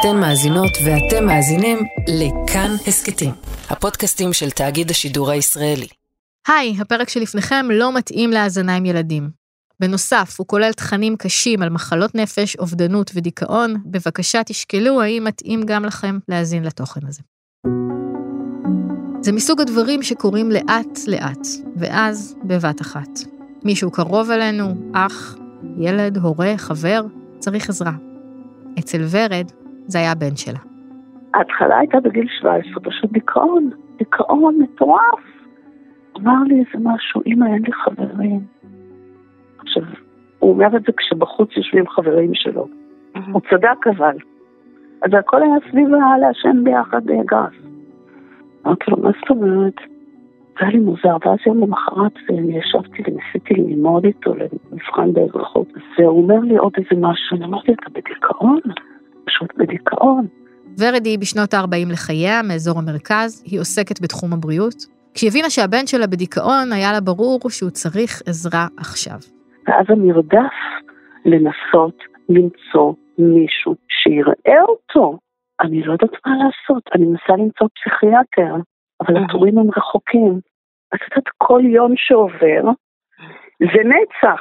אתן מאזינות ואתם מאזינים לכאן הסכתים, הפודקאסטים של תאגיד השידור הישראלי. היי, הפרק שלפניכם לא מתאים להאזנה עם ילדים. בנוסף, הוא כולל תכנים קשים על מחלות נפש, אובדנות ודיכאון. בבקשה תשקלו האם מתאים גם לכם להאזין לתוכן הזה. זה מסוג הדברים שקורים לאט-לאט, ואז בבת אחת. מישהו קרוב אלינו, אח, ילד, הורה, חבר, צריך עזרה. אצל ורד זה היה הבן שלה. ההתחלה הייתה בגיל 17, פשוט דיכאון, דיכאון מטורף. אמר לי איזה משהו, אמא, אין לי חברים. עכשיו, הוא אומר את זה כשבחוץ יושבים חברים שלו. הוא צדק אבל. אז הכל היה סביב לעשן ביחד גס. אמרתי לו, מה זאת אומרת? זה היה לי מוזר, ואז יום למחרת ישבתי וניסיתי ללמוד איתו למבחן באזרחות, והוא אומר לי עוד איזה משהו, אני אמרתי, אתה בדיכאון? פשוט בדיכאון. ורד היא בשנות ה-40 לחייה, מאזור המרכז, היא עוסקת בתחום הבריאות. כשהיא הבינה שהבן שלה בדיכאון, היה לה ברור שהוא צריך עזרה עכשיו. ואז המרדף לנסות למצוא מישהו שיראה אותו. אני לא יודעת מה לעשות, אני מנסה למצוא פסיכיאטר, אבל התורים הם רחוקים. את יודעת, כל יום שעובר זה נצח,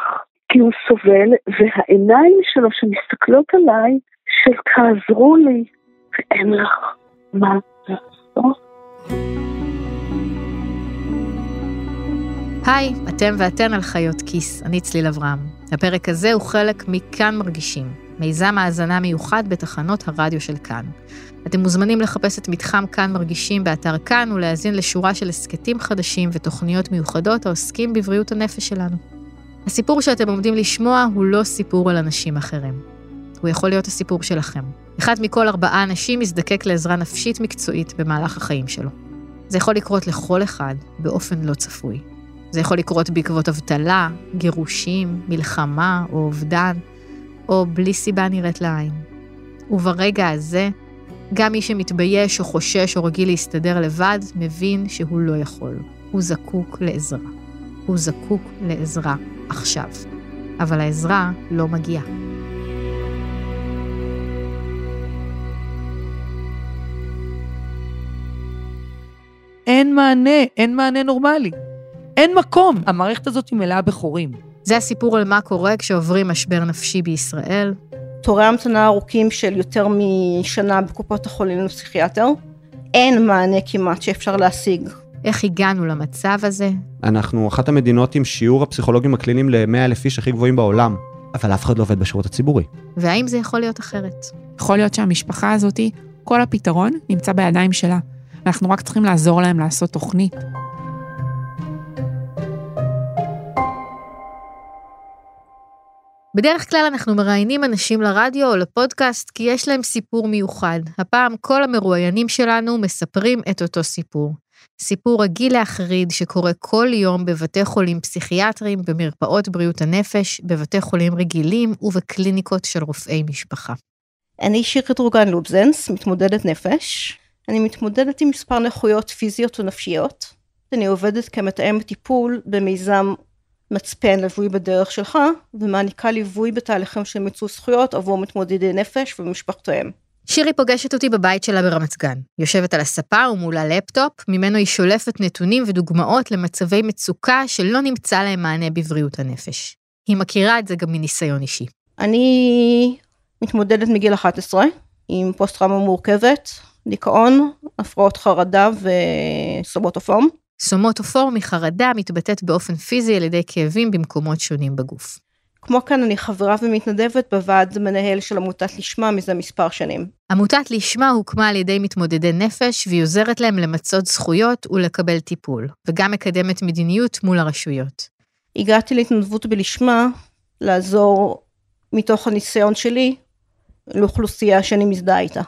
כי הוא סובל, והעיניים שלו שמסתכלות עליי, של תעזרו לי, ואין לך מה לעשות. היי, אתם ואתן על חיות כיס, אני צליל אברהם. הפרק הזה הוא חלק מכאן מרגישים, מיזם האזנה מיוחד בתחנות הרדיו של כאן. אתם מוזמנים לחפש את מתחם כאן מרגישים באתר כאן ולהאזין לשורה של הסכתים חדשים ותוכניות מיוחדות העוסקים בבריאות הנפש שלנו. הסיפור שאתם עומדים לשמוע הוא לא סיפור על אנשים אחרים. הוא יכול להיות הסיפור שלכם. אחד מכל ארבעה אנשים יזדקק לעזרה נפשית מקצועית במהלך החיים שלו. זה יכול לקרות לכל אחד באופן לא צפוי. זה יכול לקרות בעקבות אבטלה, גירושים, מלחמה או אובדן, או בלי סיבה נראית לעין. וברגע הזה, גם מי שמתבייש או חושש או רגיל להסתדר לבד, מבין שהוא לא יכול. הוא זקוק לעזרה. הוא זקוק לעזרה עכשיו. אבל העזרה לא מגיעה. אין מענה, אין מענה נורמלי. אין מקום. המערכת הזאת היא מלאה בחורים. זה הסיפור על מה קורה כשעוברים משבר נפשי בישראל. תורי המתנה ארוכים של יותר משנה בקופות החולים לפסיכיאטר. אין מענה כמעט שאפשר להשיג. איך הגענו למצב הזה? אנחנו אחת המדינות עם שיעור הפסיכולוגים הקליניים ל-100 אלף איש הכי גבוהים בעולם, אבל אף אחד לא עובד בשירות הציבורי. והאם זה יכול להיות אחרת? יכול להיות שהמשפחה הזאתי, כל הפתרון נמצא בידיים שלה. אנחנו רק צריכים לעזור להם לעשות תוכנית. בדרך כלל אנחנו מראיינים אנשים לרדיו או לפודקאסט כי יש להם סיפור מיוחד. הפעם כל המרואיינים שלנו מספרים את אותו סיפור. סיפור רגיל להחריד שקורה כל יום בבתי חולים פסיכיאטריים, במרפאות בריאות הנפש, בבתי חולים רגילים ובקליניקות של רופאי משפחה. אני שירית רוגן לובזנס, מתמודדת נפש. אני מתמודדת עם מספר נכויות פיזיות ונפשיות. אני עובדת כמתאמת טיפול במיזם מצפן ליווי בדרך שלך, ומעניקה ליווי בתהליכים של מיצוי זכויות עבור מתמודדי נפש ומשפחותיהם. שירי פוגשת אותי בבית שלה ברמת גן. יושבת על הספה ומולה לפטופ, ממנו היא שולפת נתונים ודוגמאות למצבי מצוקה שלא נמצא להם מענה בבריאות הנפש. היא מכירה את זה גם מניסיון אישי. אני מתמודדת מגיל 11 עם פוסט-טראומה מורכבת, דיכאון, הפרעות חרדה וסומטופורם. סומטופורם היא חרדה מתבטאת באופן פיזי על ידי כאבים במקומות שונים בגוף. כמו כן אני חברה ומתנדבת בוועד מנהל של עמותת לשמה מזה מספר שנים. עמותת לשמה הוקמה על ידי מתמודדי נפש והיא עוזרת להם למצות זכויות ולקבל טיפול, וגם מקדמת מדיניות מול הרשויות. הגעתי להתנדבות בלשמה לעזור מתוך הניסיון שלי לאוכלוסייה שאני מזדהה איתה.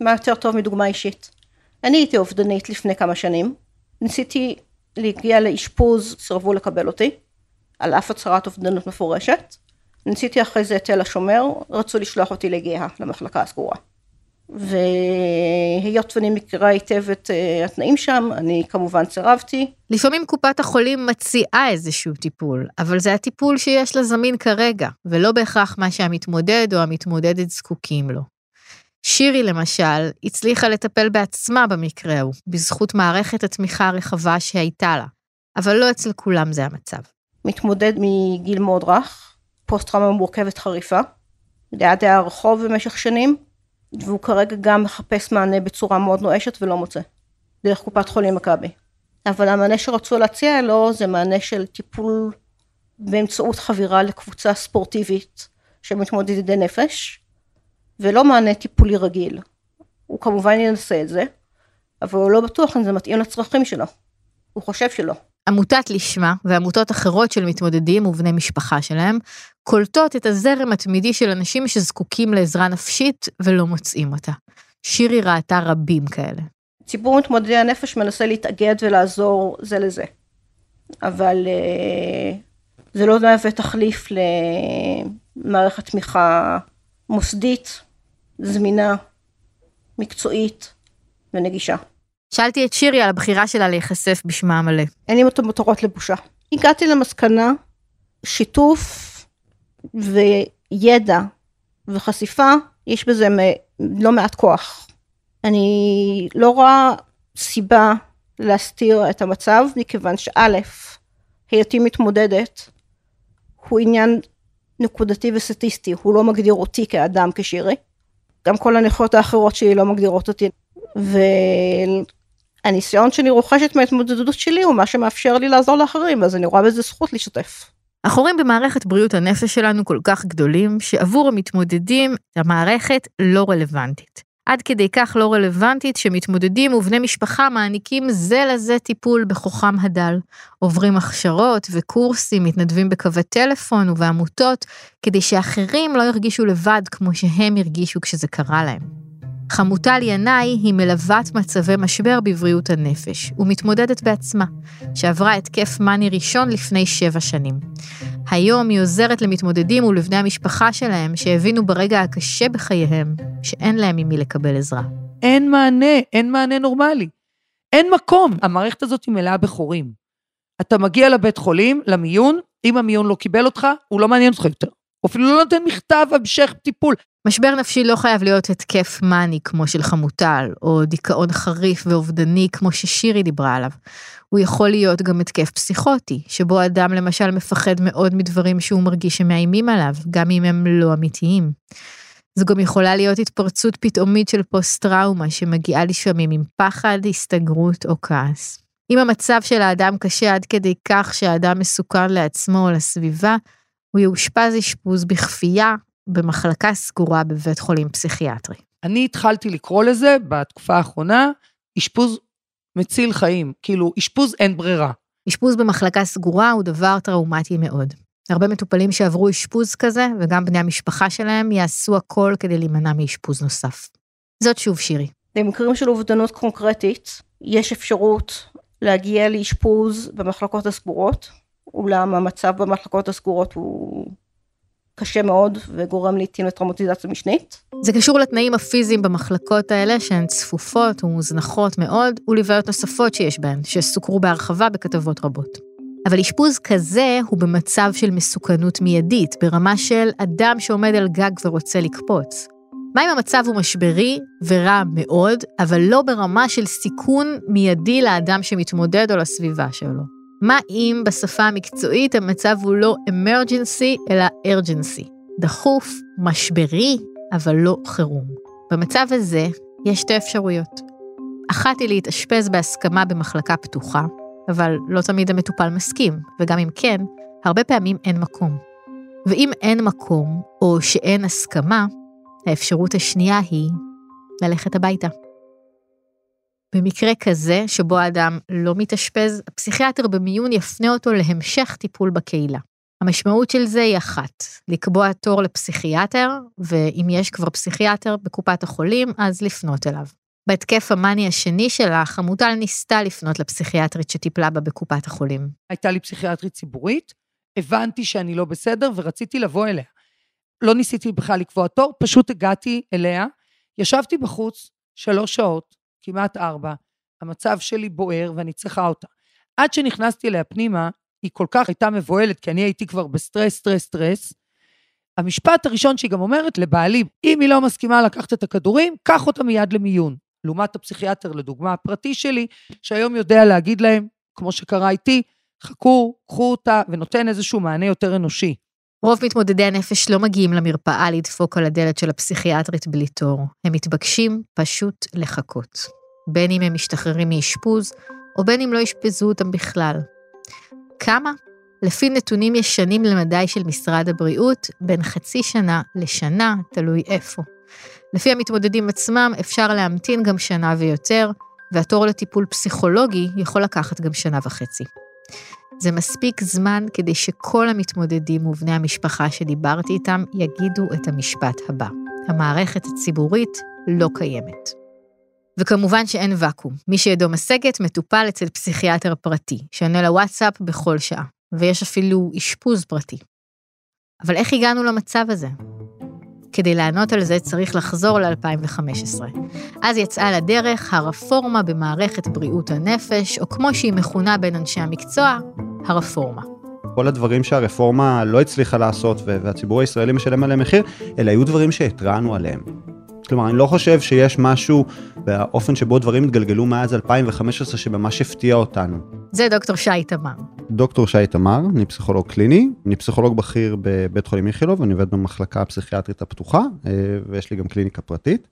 מה יותר טוב מדוגמה אישית? אני הייתי אובדנית לפני כמה שנים, ניסיתי להגיע לאשפוז, סירבו לקבל אותי, על אף הצהרת אובדנות מפורשת. ניסיתי אחרי זה את תל השומר, רצו לשלוח אותי לגאה, למחלקה הסגורה. והיות ואני מכירה היטב את uh, התנאים שם, אני כמובן סירבתי. לפעמים קופת החולים מציעה איזשהו טיפול, אבל זה הטיפול שיש לה זמין כרגע, ולא בהכרח מה שהמתמודד או המתמודדת זקוקים לו. שירי, למשל, הצליחה לטפל בעצמה במקרה ההוא, בזכות מערכת התמיכה הרחבה שהייתה לה. אבל לא אצל כולם זה המצב. מתמודד מגיל מאוד רך, פוסט-טראומה מורכבת חריפה, ליד הרחוב במשך שנים, והוא כרגע גם מחפש מענה בצורה מאוד נואשת ולא מוצא, דרך קופת חולים מכבי. אבל המענה שרצו להציע לו זה מענה של טיפול באמצעות חבירה לקבוצה ספורטיבית של מתמודדי נפש, ולא מענה טיפולי רגיל. הוא כמובן ינסה את זה, אבל הוא לא בטוח אם זה מתאים לצרכים שלו. הוא חושב שלא. עמותת לשמה ועמותות אחרות של מתמודדים ובני משפחה שלהם קולטות את הזרם התמידי של אנשים שזקוקים לעזרה נפשית ולא מוצאים אותה. שירי ראתה רבים כאלה. ציבור מתמודדי הנפש מנסה להתאגד ולעזור זה לזה. אבל אה, זה לא מהווה תחליף למערכת תמיכה מוסדית, זמינה, מקצועית ונגישה. שאלתי את שירי על הבחירה שלה להיחשף בשמה המלא. אין לי אותו מטרות לבושה. הגעתי למסקנה, שיתוף וידע וחשיפה, יש בזה לא מעט כוח. אני לא רואה סיבה להסתיר את המצב, מכיוון שא', היותי מתמודדת, הוא עניין נקודתי וסטטיסטי, הוא לא מגדיר אותי כאדם כשירי. גם כל הנכויות האחרות שלי לא מגדירות אותי. והניסיון שאני רוכשת מההתמודדות שלי הוא מה שמאפשר לי לעזור לאחרים, אז אני רואה בזה זכות להשתתף. החורים במערכת בריאות הנפש שלנו כל כך גדולים, שעבור המתמודדים המערכת לא רלוונטית. עד כדי כך לא רלוונטית שמתמודדים ובני משפחה מעניקים זה לזה טיפול בכוחם הדל. עוברים הכשרות וקורסים, מתנדבים בקווי טלפון ובעמותות, כדי שאחרים לא ירגישו לבד כמו שהם הרגישו כשזה קרה להם. חמוטל ינאי היא מלוות מצבי משבר בבריאות הנפש, ומתמודדת בעצמה, שעברה התקף מאני ראשון לפני שבע שנים. היום היא עוזרת למתמודדים ולבני המשפחה שלהם, שהבינו ברגע הקשה בחייהם, שאין להם ממי לקבל עזרה. אין מענה, אין מענה נורמלי. אין מקום. המערכת הזאת היא מלאה בחורים. אתה מגיע לבית חולים, למיון, אם המיון לא קיבל אותך, הוא לא מעניין אותך יותר. הוא אפילו לא נותן מכתב המשך טיפול. משבר נפשי לא חייב להיות התקף מאני כמו של חמוטל, או דיכאון חריף ואובדני כמו ששירי דיברה עליו. הוא יכול להיות גם התקף פסיכוטי, שבו אדם למשל מפחד מאוד מדברים שהוא מרגיש שמאיימים עליו, גם אם הם לא אמיתיים. זו גם יכולה להיות התפרצות פתאומית של פוסט-טראומה שמגיעה לפעמים עם פחד, הסתגרות או כעס. אם המצב של האדם קשה עד כדי כך שהאדם מסוכן לעצמו או לסביבה, הוא יאושפז אשפוז בכפייה במחלקה סגורה בבית חולים פסיכיאטרי. אני התחלתי לקרוא לזה בתקופה האחרונה, אשפוז מציל חיים, כאילו אשפוז אין ברירה. אשפוז במחלקה סגורה הוא דבר טראומטי מאוד. הרבה מטופלים שעברו אשפוז כזה, וגם בני המשפחה שלהם, יעשו הכל כדי להימנע מאשפוז נוסף. זאת שוב שירי. במקרים של אובדנות קונקרטית, יש אפשרות להגיע לאשפוז במחלקות הסגורות, אולם המצב במחלקות הסגורות הוא קשה מאוד וגורם לעיתים לטראומטיזציה משנית. זה קשור לתנאים הפיזיים במחלקות האלה שהן צפופות ומוזנחות מאוד ולבעיות נוספות שיש בהן, שסוקרו בהרחבה בכתבות רבות. אבל אשפוז כזה הוא במצב של מסוכנות מיידית, ברמה של אדם שעומד על גג ורוצה לקפוץ. מה אם המצב הוא משברי ורע מאוד, אבל לא ברמה של סיכון מיידי לאדם שמתמודד או לסביבה שלו? מה אם בשפה המקצועית המצב הוא לא emergency אלא urgency, דחוף, משברי, אבל לא חירום. במצב הזה יש שתי אפשרויות. אחת היא להתאשפז בהסכמה במחלקה פתוחה, אבל לא תמיד המטופל מסכים, וגם אם כן, הרבה פעמים אין מקום. ואם אין מקום, או שאין הסכמה, האפשרות השנייה היא ללכת הביתה. במקרה כזה, שבו האדם לא מתאשפז, הפסיכיאטר במיון יפנה אותו להמשך טיפול בקהילה. המשמעות של זה היא אחת, לקבוע תור לפסיכיאטר, ואם יש כבר פסיכיאטר בקופת החולים, אז לפנות אליו. בהתקף המאני השני שלה, חמוטל ניסתה לפנות לפסיכיאטרית שטיפלה בה בקופת החולים. הייתה לי פסיכיאטרית ציבורית, הבנתי שאני לא בסדר ורציתי לבוא אליה. לא ניסיתי בכלל לקבוע תור, פשוט הגעתי אליה, ישבתי בחוץ שלוש שעות, כמעט ארבע, המצב שלי בוער ואני צריכה אותה. עד שנכנסתי אליה פנימה, היא כל כך הייתה מבוהלת, כי אני הייתי כבר בסטרס, סטרס, סטרס, המשפט הראשון שהיא גם אומרת לבעלי, אם היא לא מסכימה לקחת את הכדורים, קח אותה מיד למיון. לעומת הפסיכיאטר, לדוגמה, הפרטי שלי, שהיום יודע להגיד להם, כמו שקרה איתי, חכו, קחו אותה, ונותן איזשהו מענה יותר אנושי. רוב מתמודדי הנפש לא מגיעים למרפאה לדפוק על הדלת של הפסיכיאטרית בלי תור. הם מתבקשים פשוט לחכות. בין אם הם משתחררים מאשפוז, או בין אם לא אשפזו אותם בכלל. כמה? לפי נתונים ישנים למדי של משרד הבריאות, בין חצי שנה לשנה, תלוי איפה. לפי המתמודדים עצמם, אפשר להמתין גם שנה ויותר, והתור לטיפול פסיכולוגי יכול לקחת גם שנה וחצי. זה מספיק זמן כדי שכל המתמודדים ובני המשפחה שדיברתי איתם יגידו את המשפט הבא: המערכת הציבורית לא קיימת. וכמובן שאין ואקום. מי שידו משגת מטופל אצל פסיכיאטר פרטי, שעונה לוואטסאפ בכל שעה, ויש אפילו אשפוז פרטי. אבל איך הגענו למצב הזה? כדי לענות על זה צריך לחזור ל-2015. אז יצאה לדרך הרפורמה במערכת בריאות הנפש, או כמו שהיא מכונה בין אנשי המקצוע, הרפורמה. כל הדברים שהרפורמה לא הצליחה לעשות והציבור הישראלי משלם עליהם מחיר, אלה היו דברים שהתרענו עליהם. כלומר, אני לא חושב שיש משהו באופן שבו דברים התגלגלו מאז 2015 שממש הפתיע אותנו. זה דוקטור שי תמר. דוקטור שי תמר, אני פסיכולוג קליני, אני פסיכולוג בכיר בבית חולים איכילוב, אני עובד במחלקה הפסיכיאטרית הפתוחה, אה, ויש לי גם קליניקה פרטית.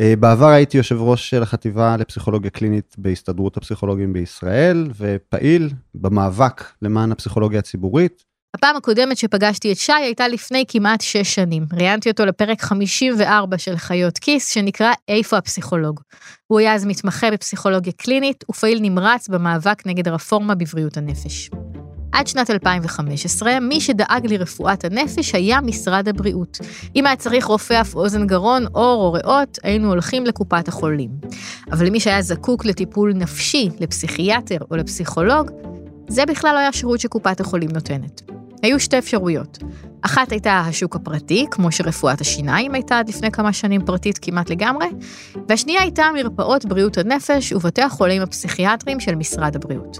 אה, בעבר הייתי יושב ראש של החטיבה לפסיכולוגיה קלינית בהסתדרות הפסיכולוגים בישראל, ופעיל במאבק למען הפסיכולוגיה הציבורית. הפעם הקודמת שפגשתי את שי הייתה לפני כמעט שש שנים. ראיינתי אותו לפרק 54 של חיות כיס, שנקרא איפה הפסיכולוג. הוא היה אז מתמחה בפסיכולוגיה קלינית ופעיל נמרץ במאבק נגד הרפורמה בבריאות הנפש. עד שנת 2015, מי שדאג לרפואת הנפש היה משרד הבריאות. אם היה צריך רופא אף אוזן גרון, עור או ריאות, היינו הולכים לקופת החולים. אבל למי שהיה זקוק לטיפול נפשי, לפסיכיאטר או לפסיכולוג, זה בכלל לא היה שירות שקופת החולים נותנת. היו שתי אפשרויות. אחת הייתה השוק הפרטי, כמו שרפואת השיניים הייתה עד לפני כמה שנים פרטית כמעט לגמרי, והשנייה הייתה מרפאות בריאות הנפש ובתי החולים הפסיכיאטריים של משרד הבריאות.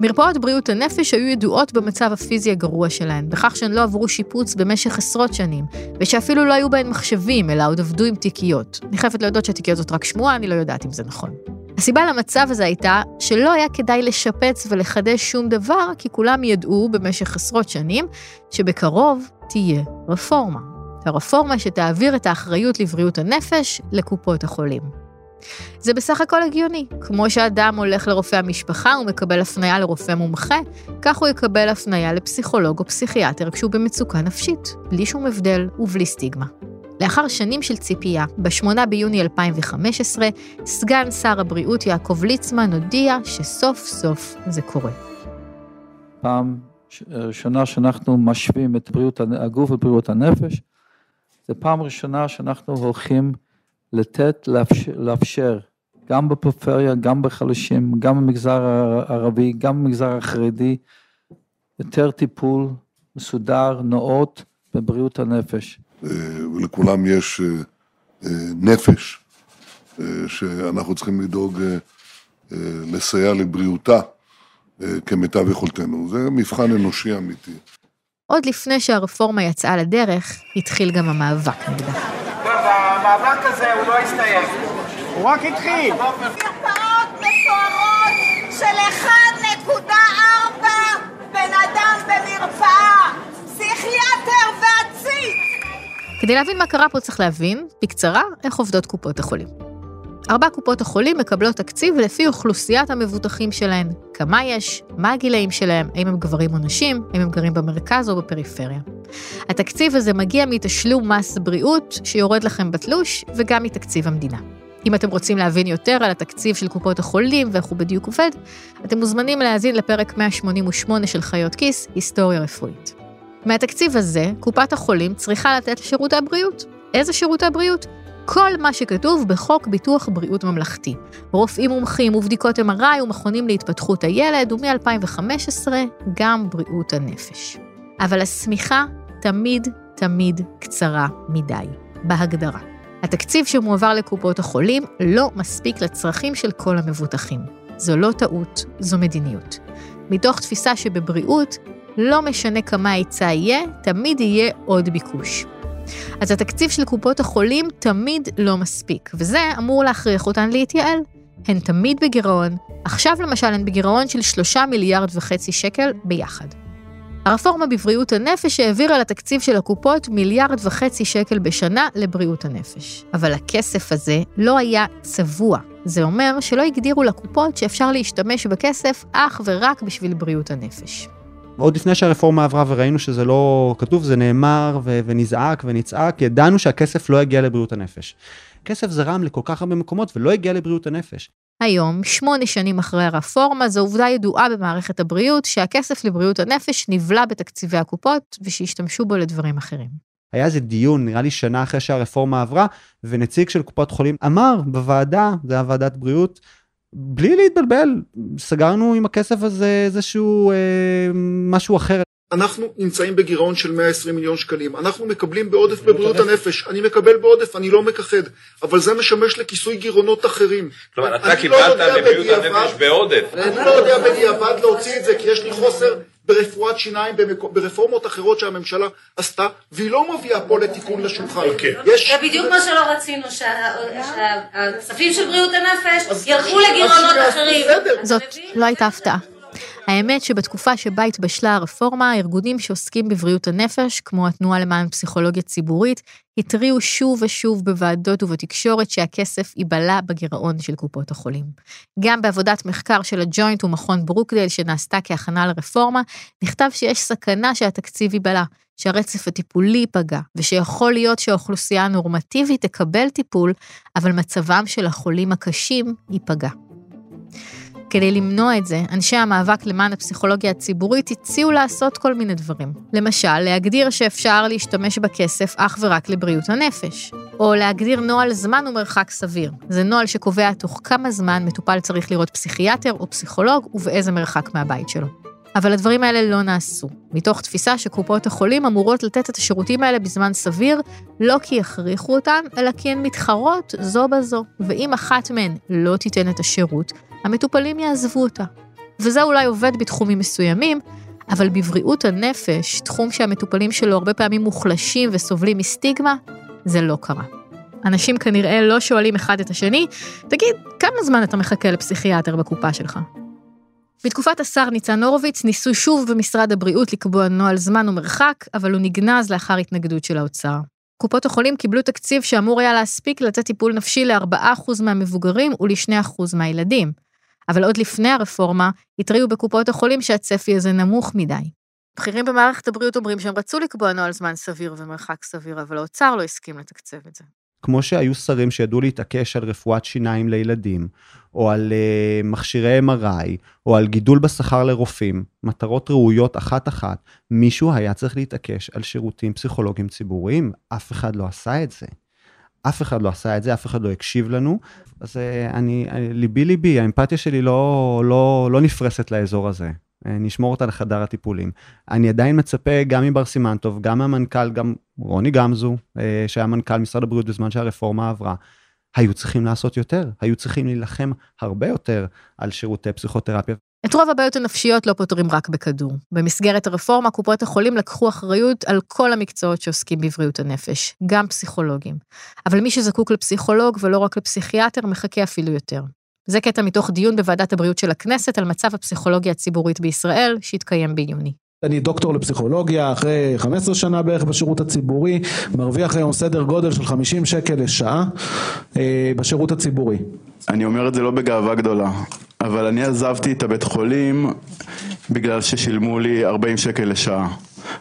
מרפאות בריאות הנפש היו ידועות במצב הפיזי הגרוע שלהן, בכך שהן לא עברו שיפוץ במשך עשרות שנים, ושאפילו לא היו בהן מחשבים, אלא עוד עבדו עם תיקיות. אני חייבת להודות שהתיקיות זאת רק שמועה, אני לא יודעת אם זה נכון. הסיבה למצב הזה הייתה שלא היה כדאי לשפץ ולחדש שום דבר, כי כולם ידעו במשך עשרות שנים שבקרוב תהיה רפורמה. הרפורמה שתעביר את האחריות לבריאות הנפש לקופות החולים. זה בסך הכל הגיוני. כמו שאדם הולך לרופא המשפחה ומקבל הפניה לרופא מומחה, כך הוא יקבל הפניה לפסיכולוג או פסיכיאטר כשהוא במצוקה נפשית, בלי שום הבדל ובלי סטיגמה. לאחר שנים של ציפייה, ב-8 ביוני 2015, סגן שר הבריאות יעקב ליצמן הודיע שסוף סוף זה קורה. פעם ראשונה שאנחנו משווים את בריאות הגוף ובריאות הנפש, זו פעם ראשונה שאנחנו הולכים לתת, לאפשר, לאפשר גם בפריפריה, גם בחלשים, גם במגזר הערבי, גם במגזר החרדי, יותר טיפול מסודר, נאות, בבריאות הנפש. אה, ולכולם יש אה, אה, נפש שאנחנו צריכים לדאוג לסייע לבריאותה כמיטב יכולתנו. זה מבחן אנושי אמיתי. עוד לפני שהרפורמה יצאה לדרך, התחיל גם המאבק נגדה. המאבק הזה הוא לא הסתיים, הוא רק התחיל. מרפאות מפוארות של 1.4 בן אדם במרפאה, פסיכיאטר ועציץ. כדי להבין מה קרה פה צריך להבין, בקצרה, איך עובדות קופות החולים. ארבע קופות החולים מקבלות תקציב לפי אוכלוסיית המבוטחים שלהן. כמה יש, מה הגילאים שלהם, האם הם גברים או נשים, האם הם גרים במרכז או בפריפריה. התקציב הזה מגיע מתשלום מס בריאות שיורד לכם בתלוש, וגם מתקציב המדינה. אם אתם רוצים להבין יותר על התקציב של קופות החולים ואיך הוא בדיוק עובד, אתם מוזמנים להאזין לפרק 188 של חיות כיס, היסטוריה רפואית. מהתקציב הזה, קופת החולים צריכה לתת לשירותי הבריאות. איזה שירותי בריאות? כל מה שכתוב בחוק ביטוח בריאות ממלכתי. רופאים מומחים ובדיקות MRI ומכונים להתפתחות הילד, ומ-2015 גם בריאות הנפש. אבל השמיכה תמיד תמיד קצרה מדי, בהגדרה. התקציב שמועבר לקופות החולים לא מספיק לצרכים של כל המבוטחים. זו לא טעות, זו מדיניות. מתוך תפיסה שבבריאות לא משנה כמה היצע יהיה, תמיד יהיה עוד ביקוש. אז התקציב של קופות החולים תמיד לא מספיק, וזה אמור להכריח אותן להתייעל. הן תמיד בגירעון, עכשיו למשל הן בגירעון של 3 מיליארד וחצי שקל ביחד. הרפורמה בבריאות הנפש העבירה לתקציב של הקופות מיליארד וחצי שקל בשנה לבריאות הנפש. אבל הכסף הזה לא היה צבוע. זה אומר שלא הגדירו לקופות שאפשר להשתמש בכסף אך ורק בשביל בריאות הנפש. עוד לפני שהרפורמה עברה וראינו שזה לא כתוב, זה נאמר ו- ונזעק ונצעק, ידענו שהכסף לא יגיע לבריאות הנפש. כסף זרם לכל כך הרבה מקומות ולא הגיע לבריאות הנפש. היום, שמונה שנים אחרי הרפורמה, זו עובדה ידועה במערכת הבריאות שהכסף לבריאות הנפש נבלע בתקציבי הקופות ושהשתמשו בו לדברים אחרים. היה איזה דיון, נראה לי שנה אחרי שהרפורמה עברה, ונציג של קופות חולים אמר בוועדה, זה היה ועדת בריאות, בלי להתבלבל, סגרנו עם הכסף הזה איזשהו אה, משהו אחר. אנחנו נמצאים בגירעון של 120 מיליון שקלים, אנחנו מקבלים בעודף בבריאות הנפש, אני מקבל בעודף, אני לא מכחד, אבל זה משמש לכיסוי גירעונות אחרים. כלומר, אתה אני לא קיבלת בבריאות הנפש בעודף. אני לא יודע בדיעבד להוציא את זה, כי יש לי חוסר ברפואת שיניים, ברפורמות אחרות שהממשלה עשתה, והיא לא מביאה פה לתיקון לשולחן. יש... זה בדיוק מה שלא רצינו, שה- שהכספים של בריאות הנפש ילכו לגירעונות אחרים. זאת לא הייתה הפתעה. האמת שבתקופה שבה התבשלה הרפורמה, הארגונים שעוסקים בבריאות הנפש, כמו התנועה למען פסיכולוגיה ציבורית, התריעו שוב ושוב בוועדות ובתקשורת שהכסף ייבלע בגירעון של קופות החולים. גם בעבודת מחקר של הג'וינט ומכון ברוקדייל שנעשתה כהכנה לרפורמה, נכתב שיש סכנה שהתקציב ייבלע, שהרצף הטיפולי ייפגע, ושיכול להיות שהאוכלוסייה הנורמטיבית תקבל טיפול, אבל מצבם של החולים הקשים ייפגע. כדי למנוע את זה, אנשי המאבק למען הפסיכולוגיה הציבורית הציעו לעשות כל מיני דברים. למשל, להגדיר שאפשר להשתמש בכסף אך ורק לבריאות הנפש. או להגדיר נוהל זמן ומרחק סביר. זה נוהל שקובע תוך כמה זמן מטופל צריך לראות פסיכיאטר או פסיכולוג ובאיזה מרחק מהבית שלו. אבל הדברים האלה לא נעשו, מתוך תפיסה שקופות החולים אמורות לתת את השירותים האלה בזמן סביר, לא כי יכריחו אותן, אלא כי הן מתחרות זו בזו, ואם אחת מהן לא תיתן את השירות, המטופלים יעזבו אותה. וזה אולי עובד בתחומים מסוימים, אבל בבריאות הנפש, תחום שהמטופלים שלו הרבה פעמים מוחלשים וסובלים מסטיגמה, זה לא קרה. אנשים כנראה לא שואלים אחד את השני, תגיד, כמה זמן אתה מחכה לפסיכיאטר בקופה שלך? בתקופת השר ניצן הורוביץ ניסו שוב במשרד הבריאות לקבוע נוהל זמן ומרחק, אבל הוא נגנז לאחר התנגדות של האוצר. קופות החולים קיבלו תקציב שאמור היה להספיק לתת טיפול נפשי ל-4% מהמבוגרים ול-2% מהילדים. אבל עוד לפני הרפורמה, התריעו בקופות החולים שהצפי הזה נמוך מדי. בכירים במערכת הבריאות אומרים שהם רצו לקבוע נוהל זמן סביר ומרחק סביר, אבל האוצר לא הסכים לתקצב את זה. כמו שהיו שרים שידעו להתעקש על רפואת שיניים לילדים, או על uh, מכשירי MRI, או על גידול בשכר לרופאים, מטרות ראויות אחת-אחת, מישהו היה צריך להתעקש על שירותים פסיכולוגיים ציבוריים, אף אחד לא עשה את זה. אף אחד לא עשה את זה, אף אחד לא הקשיב לנו. אז uh, אני, אני, ליבי ליבי, האמפתיה שלי לא, לא, לא נפרסת לאזור הזה. נשמור אותה לחדר הטיפולים. אני עדיין מצפה גם מבר סימנטוב, גם מהמנכ"ל, גם רוני גמזו, שהיה מנכ"ל משרד הבריאות בזמן שהרפורמה עברה, היו צריכים לעשות יותר, היו צריכים להילחם הרבה יותר על שירותי פסיכותרפיה. את רוב הבעיות הנפשיות לא פותרים רק בכדור. במסגרת הרפורמה, קופות החולים לקחו אחריות על כל המקצועות שעוסקים בבריאות הנפש, גם פסיכולוגים. אבל מי שזקוק לפסיכולוג ולא רק לפסיכיאטר, מחכה אפילו יותר. זה קטע מתוך דיון בוועדת הבריאות של הכנסת על מצב הפסיכולוגיה הציבורית בישראל, שהתקיים ביוני. אני דוקטור לפסיכולוגיה, אחרי 15 שנה בערך בשירות הציבורי, מרוויח היום סדר גודל של 50 שקל לשעה אה, בשירות הציבורי. אני אומר את זה לא בגאווה גדולה, אבל אני עזבתי את הבית חולים בגלל ששילמו לי 40 שקל לשעה,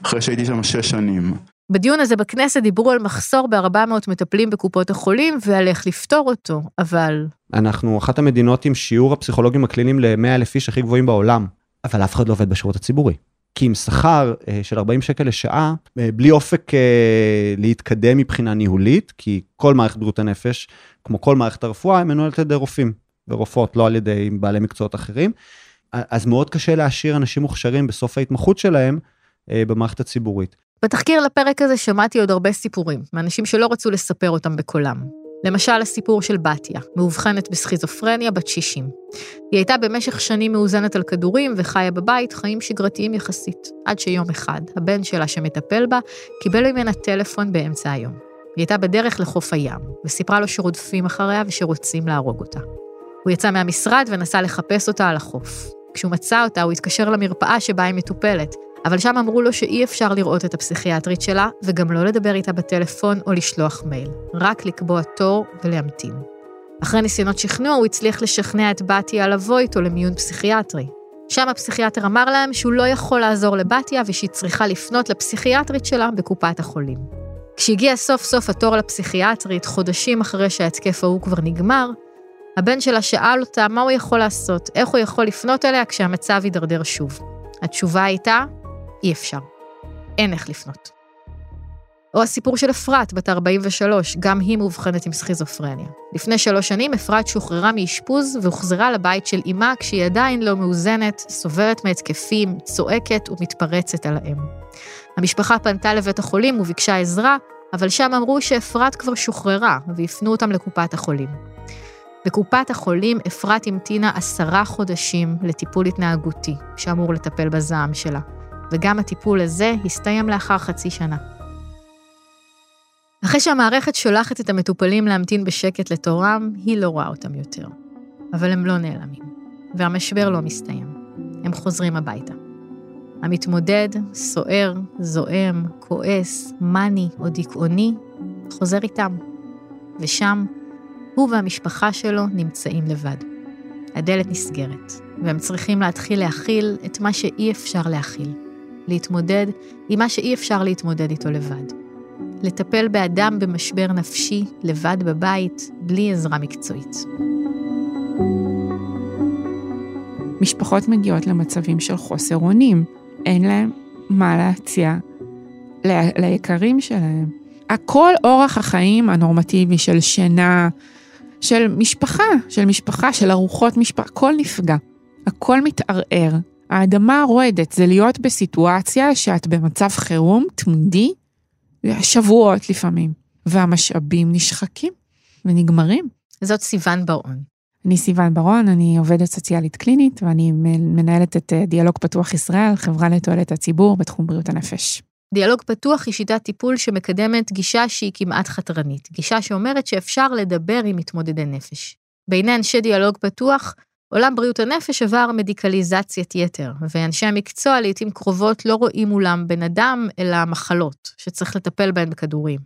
אחרי שהייתי שם 6 שנים. בדיון הזה בכנסת דיברו על מחסור ב-400 מטפלים בקופות החולים ועל איך לפתור אותו, אבל... אנחנו אחת המדינות עם שיעור הפסיכולוגים הקליניים ל-100 אלף איש הכי גבוהים בעולם, אבל אף אחד לא עובד בשירות הציבורי. כי עם שכר של 40 שקל לשעה, בלי אופק להתקדם מבחינה ניהולית, כי כל מערכת בריאות הנפש, כמו כל מערכת הרפואה, היא מנוהלת על ידי רופאים ורופאות, לא על ידי בעלי מקצועות אחרים. אז מאוד קשה להשאיר אנשים מוכשרים בסוף ההתמחות שלהם במערכת הציבורית. בתחקיר לפרק הזה שמעתי עוד הרבה סיפורים, מאנשים שלא רצו לספר אותם בקולם. למשל הסיפור של בתיה, מאובחנת בסכיזופרניה בת 60. היא הייתה במשך שנים מאוזנת על כדורים וחיה בבית חיים שגרתיים יחסית, עד שיום אחד, הבן שלה שמטפל בה, קיבל ממנה טלפון באמצע היום. היא הייתה בדרך לחוף הים, וסיפרה לו שרודפים אחריה ושרוצים להרוג אותה. הוא יצא מהמשרד ונסע לחפש אותה על החוף. כשהוא מצא אותה, הוא התקשר למרפאה שבה היא מטופלת, אבל שם אמרו לו שאי אפשר לראות את הפסיכיאטרית שלה, וגם לא לדבר איתה בטלפון או לשלוח מייל, רק לקבוע תור ולהמתין. אחרי ניסיונות שכנוע, הוא הצליח לשכנע את בתיה לבוא איתו למיון פסיכיאטרי. שם הפסיכיאטר אמר להם שהוא לא יכול לעזור לבתיה ושהיא צריכה לפנות לפסיכיאטרית שלה בקופת החולים. כשהגיע סוף סוף התור לפסיכיאטרית, חודשים אחרי שההתקף ההוא כבר נגמר, הבן שלה שאל אותה מה הוא יכול לעשות, איך הוא יכול לפנות אליה כשהמצב יידרדר שוב. התשובה הייתה, אי אפשר. אין איך לפנות. או הסיפור של אפרת, בת 43, גם היא מאובחנת עם סכיזופרניה. לפני שלוש שנים אפרת שוחררה מאשפוז והוחזרה לבית של אמה כשהיא עדיין לא מאוזנת, סובלת מהתקפים, צועקת ומתפרצת על האם. המשפחה פנתה לבית החולים וביקשה עזרה, אבל שם אמרו שאפרת כבר שוחררה והפנו אותם לקופת החולים. בקופת החולים אפרת המתינה עשרה חודשים לטיפול התנהגותי, שאמור לטפל בזעם שלה, וגם הטיפול הזה הסתיים לאחר חצי שנה. אחרי שהמערכת שולחת את המטופלים להמתין בשקט לתורם, היא לא רואה אותם יותר. אבל הם לא נעלמים, והמשבר לא מסתיים. הם חוזרים הביתה. המתמודד, סוער, זועם, כועס, מאני או דיכאוני, חוזר איתם. ושם, הוא והמשפחה שלו נמצאים לבד. הדלת נסגרת, והם צריכים להתחיל להכיל את מה שאי אפשר להכיל. להתמודד עם מה שאי אפשר להתמודד איתו לבד. לטפל באדם במשבר נפשי, לבד בבית, בלי עזרה מקצועית. משפחות מגיעות למצבים של חוסר אונים, אין להם מה להציע ליקרים שלהם. הכל אורח החיים הנורמטיבי של שינה, של משפחה, של משפחה, של ארוחות משפחה, הכל נפגע, הכל מתערער. האדמה רועדת, זה להיות בסיטואציה שאת במצב חירום תמידי, שבועות לפעמים, והמשאבים נשחקים ונגמרים. זאת סיוון בר-און. אני סיוון בר-און, אני עובדת סוציאלית קלינית, ואני מנהלת את אה, דיאלוג פתוח ישראל, חברה לתועלת הציבור בתחום בריאות הנפש. דיאלוג פתוח היא שיטת טיפול שמקדמת גישה שהיא כמעט חתרנית, גישה שאומרת שאפשר לדבר עם מתמודדי נפש. בעיני אנשי דיאלוג פתוח, עולם בריאות הנפש עבר מדיקליזציית יתר, ואנשי המקצוע לעתים קרובות לא רואים מולם בן אדם, אלא מחלות, שצריך לטפל בהן בכדורים.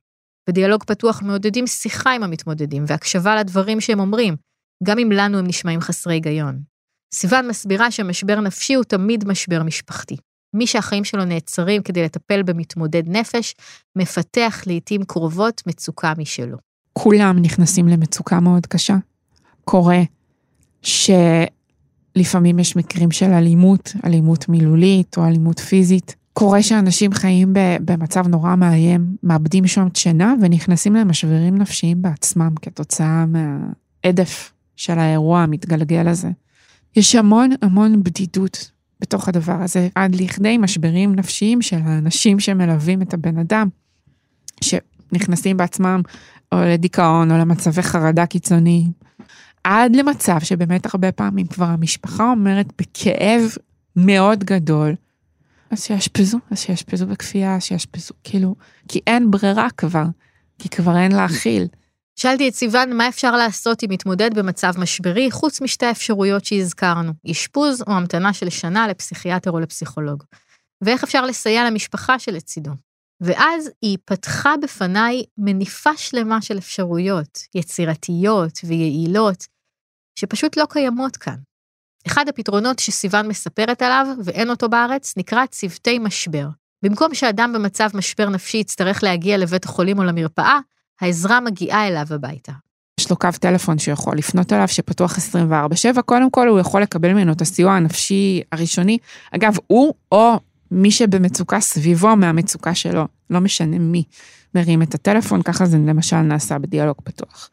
בדיאלוג פתוח מעודדים שיחה עם המתמודדים והקשבה לדברים שהם אומרים, גם אם לנו הם נשמעים חסרי היגיון. סיוון מסבירה שמשבר נפשי הוא תמיד משבר משפחתי. מי שהחיים שלו נעצרים כדי לטפל במתמודד נפש, מפתח לעתים קרובות מצוקה משלו. כולם נכנסים למצוקה מאוד קשה. קורה שלפעמים יש מקרים של אלימות, אלימות מילולית או אלימות פיזית. קורה שאנשים חיים במצב נורא מאיים, מאבדים שם שינה ונכנסים למשברים נפשיים בעצמם כתוצאה מהעדף של האירוע המתגלגל הזה. יש המון המון בדידות בתוך הדבר הזה, עד לכדי משברים נפשיים של האנשים שמלווים את הבן אדם, שנכנסים בעצמם או לדיכאון או למצבי חרדה קיצוניים, עד למצב שבאמת הרבה פעמים כבר המשפחה אומרת בכאב מאוד גדול, אז שיאשפזו, אז שיאשפזו בכפייה, שיאשפזו, כאילו, כי אין ברירה כבר, כי כבר אין להכיל. שאלתי את סיוון מה אפשר לעשות אם מתמודד במצב משברי, חוץ משתי האפשרויות שהזכרנו, אשפוז או המתנה של שנה לפסיכיאטר או לפסיכולוג. ואיך אפשר לסייע למשפחה שלצידו. ואז היא פתחה בפניי מניפה שלמה של אפשרויות, יצירתיות ויעילות, שפשוט לא קיימות כאן. אחד הפתרונות שסיוון מספרת עליו, ואין אותו בארץ, נקרא צוותי משבר. במקום שאדם במצב משבר נפשי יצטרך להגיע לבית החולים או למרפאה, העזרה מגיעה אליו הביתה. יש לו קו טלפון שיכול לפנות אליו, שפתוח 24/7, קודם כל הוא יכול לקבל ממנו את הסיוע הנפשי הראשוני. אגב, הוא או מי שבמצוקה סביבו מהמצוקה שלו, לא משנה מי, מרים את הטלפון, ככה זה למשל נעשה בדיאלוג פתוח.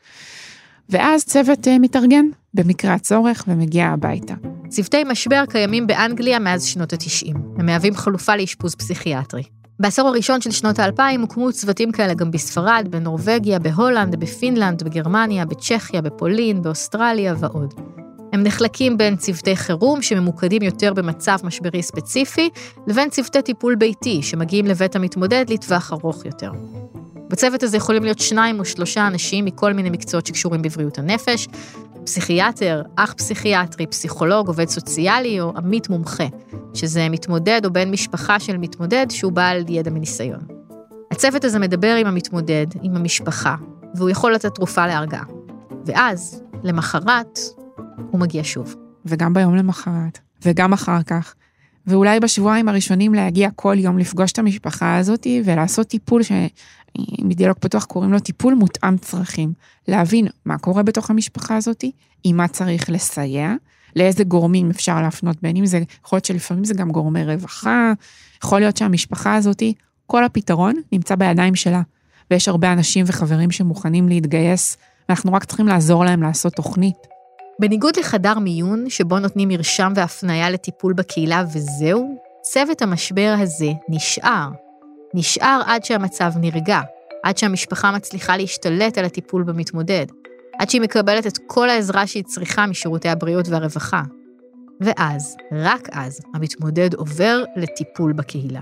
ואז צוות אה, מתארגן במקרה הצורך ומגיע הביתה. צוותי משבר קיימים באנגליה מאז שנות ה-90. הם מהווים חלופה לאשפוז פסיכיאטרי. בעשור הראשון של שנות האלפיים הוקמו צוותים כאלה גם בספרד, בנורבגיה, בהולנד, בפינלנד, בגרמניה, בצ'כיה, בפולין, באוסטרליה ועוד. הם נחלקים בין צוותי חירום שממוקדים יותר במצב משברי ספציפי, לבין צוותי טיפול ביתי שמגיעים לבית המתמודד לטווח ארוך יותר. בצוות הזה יכולים להיות שניים או שלושה אנשים מכל מיני מקצועות שקשורים בבריאות הנפש, פסיכיאטר, אח פסיכיאטרי, פסיכולוג, עובד סוציאלי או עמית מומחה, שזה מתמודד או בן משפחה של מתמודד שהוא בעל ידע מניסיון. הצוות הזה מדבר עם המתמודד, עם המשפחה, והוא יכול לתת תרופה להרגעה. ואז, למחרת, הוא מגיע שוב. וגם ביום למחרת, וגם אחר כך. ואולי בשבועיים הראשונים להגיע כל יום לפגוש את המשפחה הזאת ולעשות טיפול שמדיאלוג פתוח קוראים לו טיפול מותאם צרכים. להבין מה קורה בתוך המשפחה הזאת, עם מה צריך לסייע, לאיזה גורמים אפשר להפנות, בין אם זה, יכול להיות שלפעמים זה גם גורמי רווחה, יכול להיות שהמשפחה הזאת, כל הפתרון נמצא בידיים שלה. ויש הרבה אנשים וחברים שמוכנים להתגייס, ואנחנו רק צריכים לעזור להם לעשות תוכנית. בניגוד לחדר מיון, שבו נותנים מרשם והפניה לטיפול בקהילה וזהו, צוות המשבר הזה נשאר. נשאר עד שהמצב נרגע, עד שהמשפחה מצליחה להשתלט על הטיפול במתמודד, עד שהיא מקבלת את כל העזרה שהיא צריכה משירותי הבריאות והרווחה. ואז, רק אז, המתמודד עובר לטיפול בקהילה.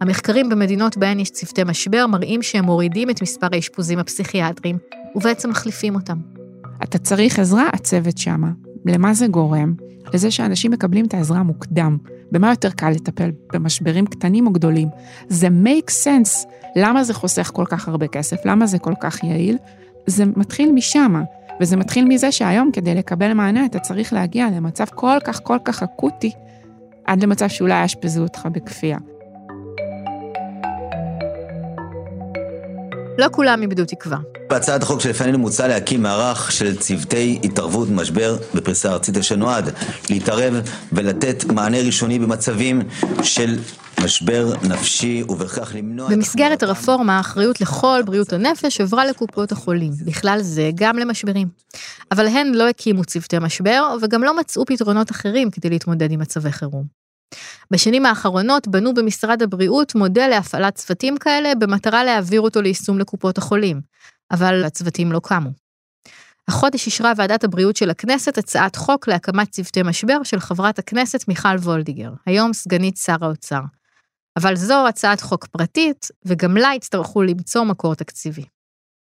המחקרים במדינות בהן יש צוותי משבר מראים שהם מורידים את מספר האשפוזים הפסיכיאטריים, ובעצם מחליפים אותם. אתה צריך עזרה, הצוות שמה. למה זה גורם? לזה שאנשים מקבלים את העזרה מוקדם. במה יותר קל לטפל? במשברים קטנים או גדולים? זה make sense. למה זה חוסך כל כך הרבה כסף? למה זה כל כך יעיל? זה מתחיל משם, וזה מתחיל מזה שהיום כדי לקבל מענה אתה צריך להגיע למצב כל כך כל כך אקוטי, עד למצב שאולי יאשפזו אותך בכפייה. לא כולם איבדו תקווה. בהצעת החוק שלפנינו מוצע להקים מערך של צוותי התערבות משבר בפריסה ארצית אשר נועד להתערב ולתת מענה ראשוני במצבים של משבר נפשי ובכך למנוע... במסגרת הרפורמה, האחריות לכל בריאות הנפש עברה לקופות החולים, בכלל זה גם למשברים. אבל הן לא הקימו צוותי משבר, וגם לא מצאו פתרונות אחרים כדי להתמודד עם מצבי חירום. בשנים האחרונות בנו במשרד הבריאות מודל להפעלת צוותים כאלה במטרה להעביר אותו ליישום לקופות החולים, אבל הצוותים לא קמו. החודש אישרה ועדת הבריאות של הכנסת הצעת חוק להקמת צוותי משבר של חברת הכנסת מיכל וולדיגר, היום סגנית שר האוצר. אבל זו הצעת חוק פרטית, וגם לה יצטרכו למצוא מקור תקציבי.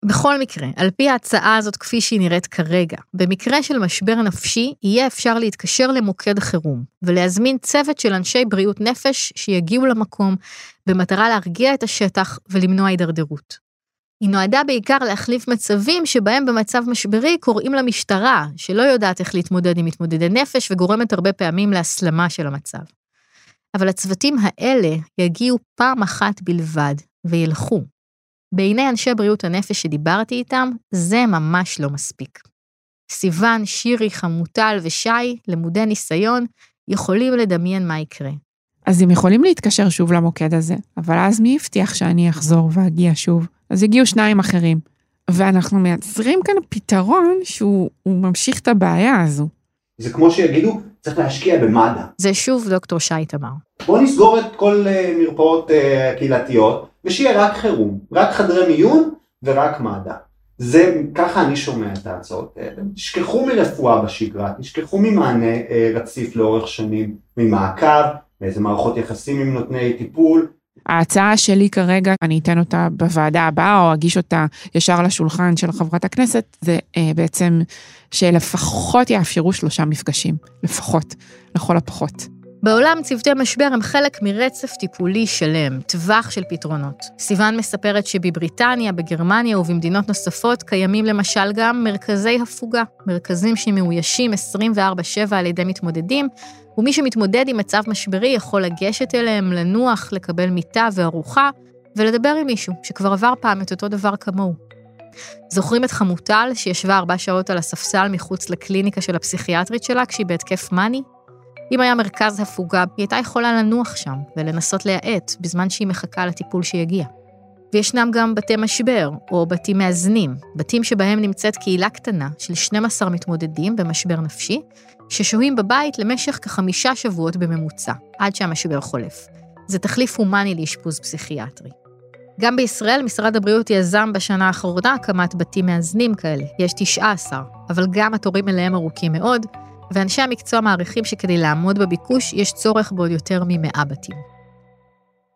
בכל מקרה, על פי ההצעה הזאת כפי שהיא נראית כרגע, במקרה של משבר נפשי, יהיה אפשר להתקשר למוקד חירום, ולהזמין צוות של אנשי בריאות נפש שיגיעו למקום, במטרה להרגיע את השטח ולמנוע הידרדרות. היא נועדה בעיקר להחליף מצבים שבהם במצב משברי קוראים למשטרה, שלא יודעת איך להתמודד עם מתמודדי נפש וגורמת הרבה פעמים להסלמה של המצב. אבל הצוותים האלה יגיעו פעם אחת בלבד, וילכו. בעיני אנשי בריאות הנפש שדיברתי איתם, זה ממש לא מספיק. סיוון, שירי, חמוטל ושי, למודי ניסיון, יכולים לדמיין מה יקרה. אז הם יכולים להתקשר שוב למוקד הזה, אבל אז מי הבטיח שאני אחזור ואגיע שוב? אז הגיעו שניים אחרים. ואנחנו מייצרים כאן פתרון שהוא ממשיך את הבעיה הזו. זה כמו שיגידו, צריך להשקיע במד"א. זה שוב דוקטור שי תמר. בוא נסגור את כל uh, מרפאות uh, קהילתיות, ושיהיה רק חירום, רק חדרי מיון ורק מד"א. זה, ככה אני שומע את ההצעות האלה. תשכחו מרפואה בשגרה, תשכחו ממענה uh, רציף לאורך שנים, ממעקב, מאיזה מערכות יחסים עם נותני טיפול, ההצעה שלי כרגע, אני אתן אותה בוועדה הבאה, או אגיש אותה ישר לשולחן של חברת הכנסת, זה אה, בעצם שלפחות יאפשרו שלושה מפגשים, לפחות, לכל הפחות. בעולם צוותי משבר הם חלק מרצף טיפולי שלם, טווח של פתרונות. סיוון מספרת שבבריטניה, בגרמניה ובמדינות נוספות קיימים למשל גם מרכזי הפוגה, מרכזים שמאוישים 24/7 על ידי מתמודדים, ומי שמתמודד עם מצב משברי יכול לגשת אליהם, לנוח, לקבל מיטה וארוחה, ולדבר עם מישהו שכבר עבר פעם את אותו דבר כמוהו. זוכרים את חמוטל, שישבה ארבע שעות על הספסל מחוץ לקליניקה של הפסיכיאטרית שלה כשהיא בהתקף מאני? אם היה מרכז הפוגה, היא הייתה יכולה לנוח שם ולנסות להאט בזמן שהיא מחכה לטיפול שיגיע. וישנם גם בתי משבר, או בתים מאזנים, בתים שבהם נמצאת קהילה קטנה של 12 מתמודדים במשבר נפשי, ששוהים בבית למשך כחמישה שבועות בממוצע, עד שהמשבר חולף. זה תחליף הומני לאשפוז פסיכיאטרי. גם בישראל משרד הבריאות יזם בשנה האחרונה הקמת בתים מאזנים כאלה, יש 19, אבל גם התורים אליהם ארוכים מאוד, ואנשי המקצוע מעריכים שכדי לעמוד בביקוש יש צורך בעוד יותר מ-100 בתים.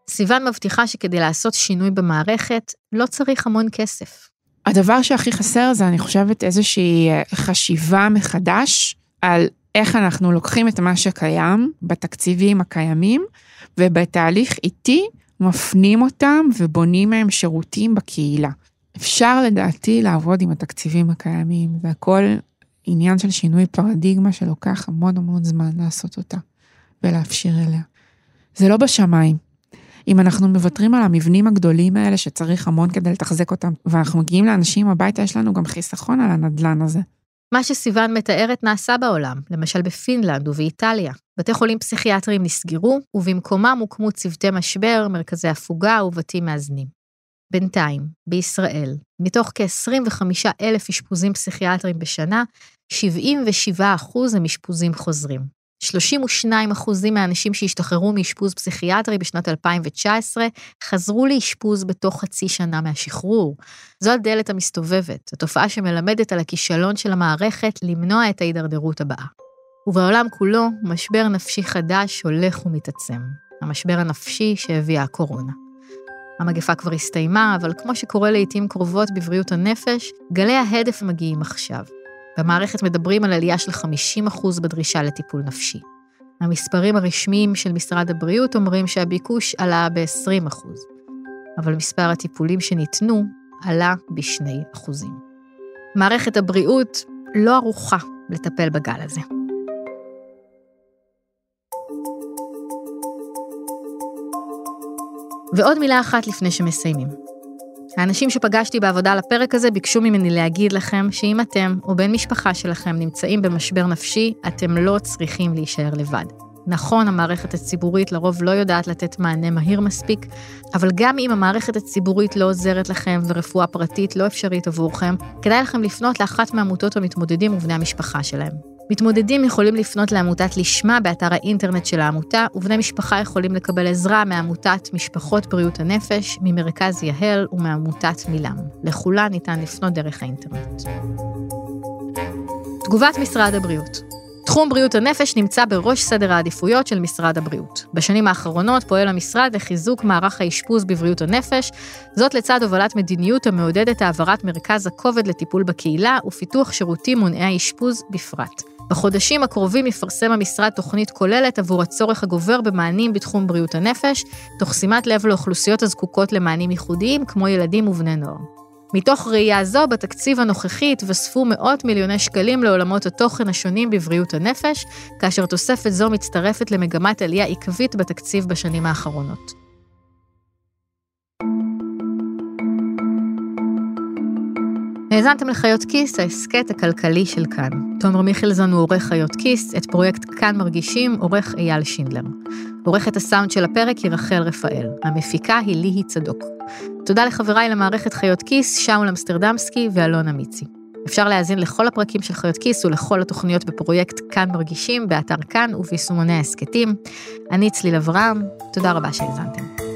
סיוון מבטיחה שכדי לעשות שינוי במערכת לא צריך המון כסף. הדבר שהכי חסר זה, אני חושבת, איזושהי אה, חשיבה מחדש על איך אנחנו לוקחים את מה שקיים בתקציבים הקיימים, ובתהליך איטי מפנים אותם ובונים מהם שירותים בקהילה. אפשר לדעתי לעבוד עם התקציבים הקיימים, והכל עניין של שינוי פרדיגמה שלוקח המון המון זמן לעשות אותה ולהפשיר אליה. זה לא בשמיים. אם אנחנו מוותרים על המבנים הגדולים האלה שצריך המון כדי לתחזק אותם, ואנחנו מגיעים לאנשים הביתה, יש לנו גם חיסכון על הנדלן הזה. מה שסיוון מתארת נעשה בעולם, למשל בפינלנד ובאיטליה. בתי חולים פסיכיאטריים נסגרו, ובמקומם הוקמו צוותי משבר, מרכזי הפוגה ובתים מאזנים. בינתיים, בישראל, מתוך כ-25 אלף אשפוזים פסיכיאטריים בשנה, 77% הם אשפוזים חוזרים. 32 אחוזים מהאנשים שהשתחררו מאשפוז פסיכיאטרי בשנת 2019 חזרו לאשפוז בתוך חצי שנה מהשחרור. זו הדלת המסתובבת, התופעה שמלמדת על הכישלון של המערכת למנוע את ההידרדרות הבאה. ובעולם כולו, משבר נפשי חדש הולך ומתעצם. המשבר הנפשי שהביאה הקורונה. המגפה כבר הסתיימה, אבל כמו שקורה לעיתים קרובות בבריאות הנפש, גלי ההדף מגיעים עכשיו. במערכת מדברים על עלייה של 50% בדרישה לטיפול נפשי. המספרים הרשמיים של משרד הבריאות אומרים שהביקוש עלה ב-20%, אבל מספר הטיפולים שניתנו עלה ב-2%. מערכת הבריאות לא ערוכה לטפל בגל הזה. ועוד מילה אחת לפני שמסיימים. האנשים שפגשתי בעבודה על הפרק הזה ביקשו ממני להגיד לכם שאם אתם או בן משפחה שלכם נמצאים במשבר נפשי, אתם לא צריכים להישאר לבד. נכון, המערכת הציבורית לרוב לא יודעת לתת מענה מהיר מספיק, אבל גם אם המערכת הציבורית לא עוזרת לכם ורפואה פרטית לא אפשרית עבורכם, כדאי לכם לפנות לאחת מעמותות המתמודדים ובני המשפחה שלהם. מתמודדים יכולים לפנות לעמותת לשמה באתר האינטרנט של העמותה, ובני משפחה יכולים לקבל עזרה מעמותת משפחות בריאות הנפש, ממרכז יהל ומעמותת מילם. לכולן ניתן לפנות דרך האינטרנט. תגובת משרד הבריאות תחום בריאות הנפש נמצא בראש סדר העדיפויות של משרד הבריאות. בשנים האחרונות פועל המשרד לחיזוק מערך האשפוז בבריאות הנפש, זאת לצד הובלת מדיניות המעודדת העברת מרכז הכובד לטיפול בקהילה ופיתוח שירותים מונעי האשפוז בפרט. בחודשים הקרובים יפרסם המשרד תוכנית כוללת עבור הצורך הגובר במענים בתחום בריאות הנפש, תוך שימת לב לאוכלוסיות הזקוקות למענים ייחודיים כמו ילדים ובני נוער. מתוך ראייה זו, בתקציב הנוכחי התווספו מאות מיליוני שקלים לעולמות התוכן השונים בבריאות הנפש, כאשר תוספת זו מצטרפת למגמת עלייה עקבית בתקציב בשנים האחרונות. האזנתם לחיות כיס, ההסכת הכלכלי של כאן. תומר מיכלזון הוא עורך חיות כיס, את פרויקט כאן מרגישים עורך אייל שינדלר. עורכת הסאונד של הפרק היא רחל רפאל, המפיקה היא ליהי צדוק. תודה לחבריי למערכת חיות כיס, שאול אמסטרדמסקי ואלונה מיצי. אפשר להאזין לכל הפרקים של חיות כיס ולכל התוכניות בפרויקט כאן מרגישים, באתר כאן וביישומוני ההסכתים. אני צליל אברהם, תודה רבה שהאזנתם.